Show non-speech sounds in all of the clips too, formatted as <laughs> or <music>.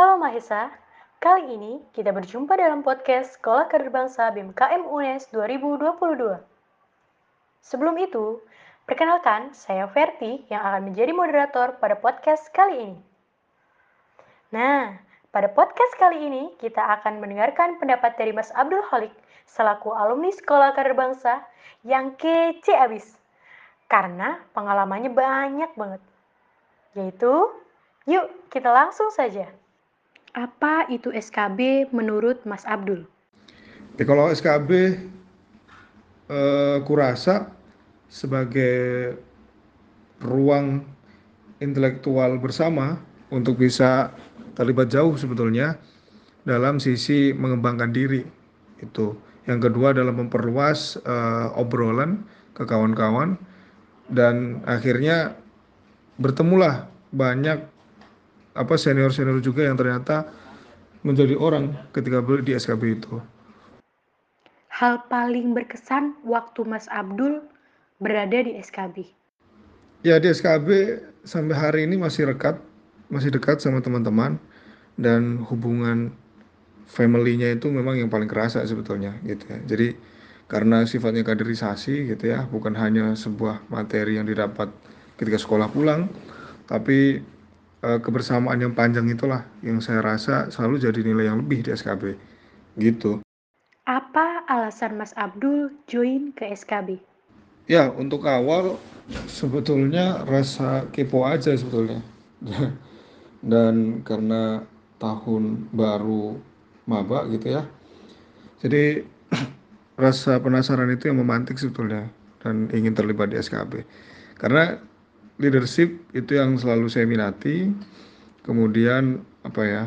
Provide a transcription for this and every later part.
Halo Mahesa, kali ini kita berjumpa dalam podcast Sekolah Kader Bangsa BMKM UNES 2022. Sebelum itu, perkenalkan saya Verti yang akan menjadi moderator pada podcast kali ini. Nah, pada podcast kali ini kita akan mendengarkan pendapat dari Mas Abdul Halik selaku alumni Sekolah Kader Bangsa yang kece abis. Karena pengalamannya banyak banget. Yaitu, yuk kita langsung saja. Apa itu SKB menurut Mas Abdul? Ya, kalau SKB eh, kurasa sebagai ruang intelektual bersama untuk bisa terlibat jauh sebetulnya dalam sisi mengembangkan diri itu. Yang kedua adalah memperluas uh, obrolan ke kawan-kawan dan akhirnya bertemulah banyak apa senior-senior juga yang ternyata menjadi orang ketika di SKB itu. Hal paling berkesan waktu Mas Abdul berada di SKB. Ya di SKB sampai hari ini masih rekat, masih dekat sama teman-teman dan hubungan family-nya itu memang yang paling kerasa sebetulnya gitu ya. Jadi karena sifatnya kaderisasi gitu ya, bukan hanya sebuah materi yang didapat ketika sekolah pulang, tapi kebersamaan yang panjang itulah yang saya rasa selalu jadi nilai yang lebih di SKB gitu. Apa alasan Mas Abdul join ke SKB? Ya, untuk awal sebetulnya rasa kepo aja sebetulnya. <laughs> Dan karena tahun baru maba gitu ya. Jadi <clears throat> rasa penasaran itu yang memantik sebetulnya dan ingin terlibat di SKB. Karena leadership itu yang selalu saya minati. Kemudian apa ya?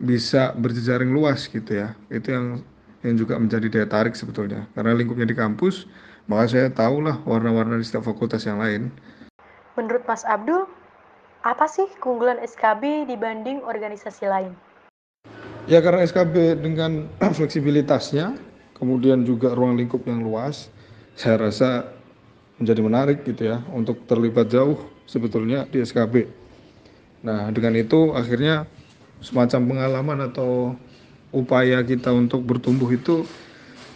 bisa berjejaring luas gitu ya. Itu yang yang juga menjadi daya tarik sebetulnya. Karena lingkupnya di kampus, maka saya tahulah warna-warna di setiap fakultas yang lain. Menurut Mas Abdul, apa sih keunggulan SKB dibanding organisasi lain? Ya karena SKB dengan <clears throat> fleksibilitasnya, kemudian juga ruang lingkup yang luas, saya rasa menjadi menarik gitu ya untuk terlibat jauh sebetulnya di SKB. Nah dengan itu akhirnya semacam pengalaman atau upaya kita untuk bertumbuh itu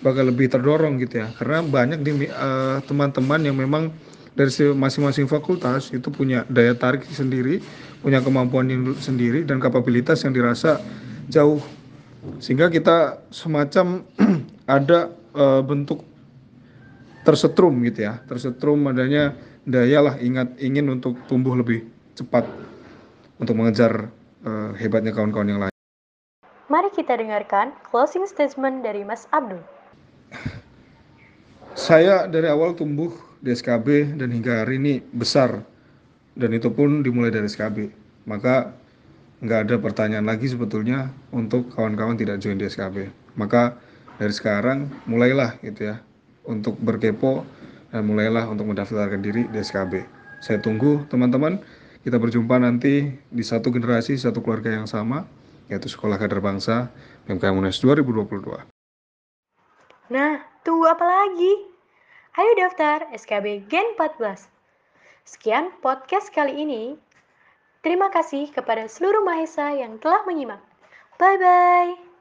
bakal lebih terdorong gitu ya karena banyak teman uh, teman-teman yang memang dari masing-masing fakultas itu punya daya tarik sendiri, punya kemampuan yang sendiri dan kapabilitas yang dirasa jauh sehingga kita semacam <clears throat> ada uh, bentuk tersetrum gitu ya tersetrum adanya daya lah ingat ingin untuk tumbuh lebih cepat untuk mengejar uh, hebatnya kawan-kawan yang lain. Mari kita dengarkan closing statement dari Mas Abdul. Saya dari awal tumbuh di SKB dan hingga hari ini besar dan itu pun dimulai dari SKB. Maka nggak ada pertanyaan lagi sebetulnya untuk kawan-kawan tidak join di SKB. Maka dari sekarang mulailah gitu ya untuk berkepo dan mulailah untuk mendaftarkan diri di SKB. Saya tunggu teman-teman, kita berjumpa nanti di satu generasi, satu keluarga yang sama, yaitu Sekolah Kader Bangsa PMKM UNES 2022. Nah, tunggu apa lagi? Ayo daftar SKB Gen 14. Sekian podcast kali ini. Terima kasih kepada seluruh mahasiswa yang telah menyimak. Bye-bye.